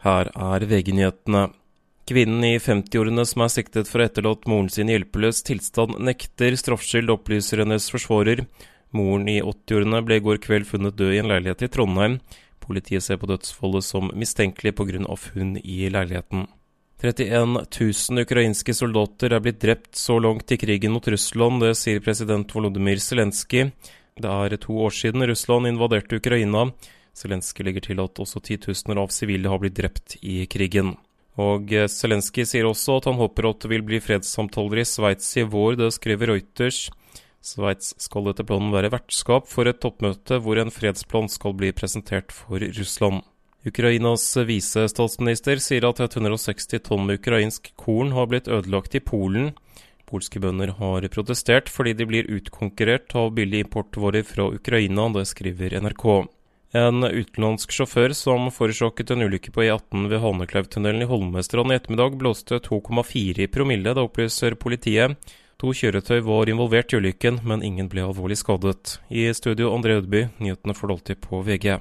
Her er VG-nyhetene. Kvinnen i 50-årene som er siktet for å ha etterlatt moren sin i hjelpeløs tilstand, nekter straffskyld, opplyser hennes forsvarer. Moren i 80-årene ble i går kveld funnet død i en leilighet i Trondheim. Politiet ser på dødsfallet som mistenkelig pga. funn i leiligheten. 31 000 ukrainske soldater er blitt drept så langt i krigen mot Russland, det sier president Volodymyr Zelenskyj. Det er to år siden Russland invaderte Ukraina. Zelenskyj legger til at også titusener av sivile har blitt drept i krigen. Og Zelenskyj sier også at han håper at det vil bli fredssamtaler i Sveits i vår, det skriver Reuters. Sveits skal etter planen være vertskap for et toppmøte hvor en fredsplan skal bli presentert for Russland. Ukrainas visestatsminister sier at 160 tonn med ukrainsk korn har blitt ødelagt i Polen. Polske bønder har protestert fordi de blir utkonkurrert av billige importvarer fra Ukraina, det skriver NRK. En utenlandsk sjåfør som forårsaket en ulykke på E18 ved Hanekleivtunnelen i Holmestrand i ettermiddag, blåste 2,4 i promille. Det opplyser politiet. To kjøretøy var involvert i ulykken, men ingen ble alvorlig skadet. I studio André Ødby, nyhetene for du på VG.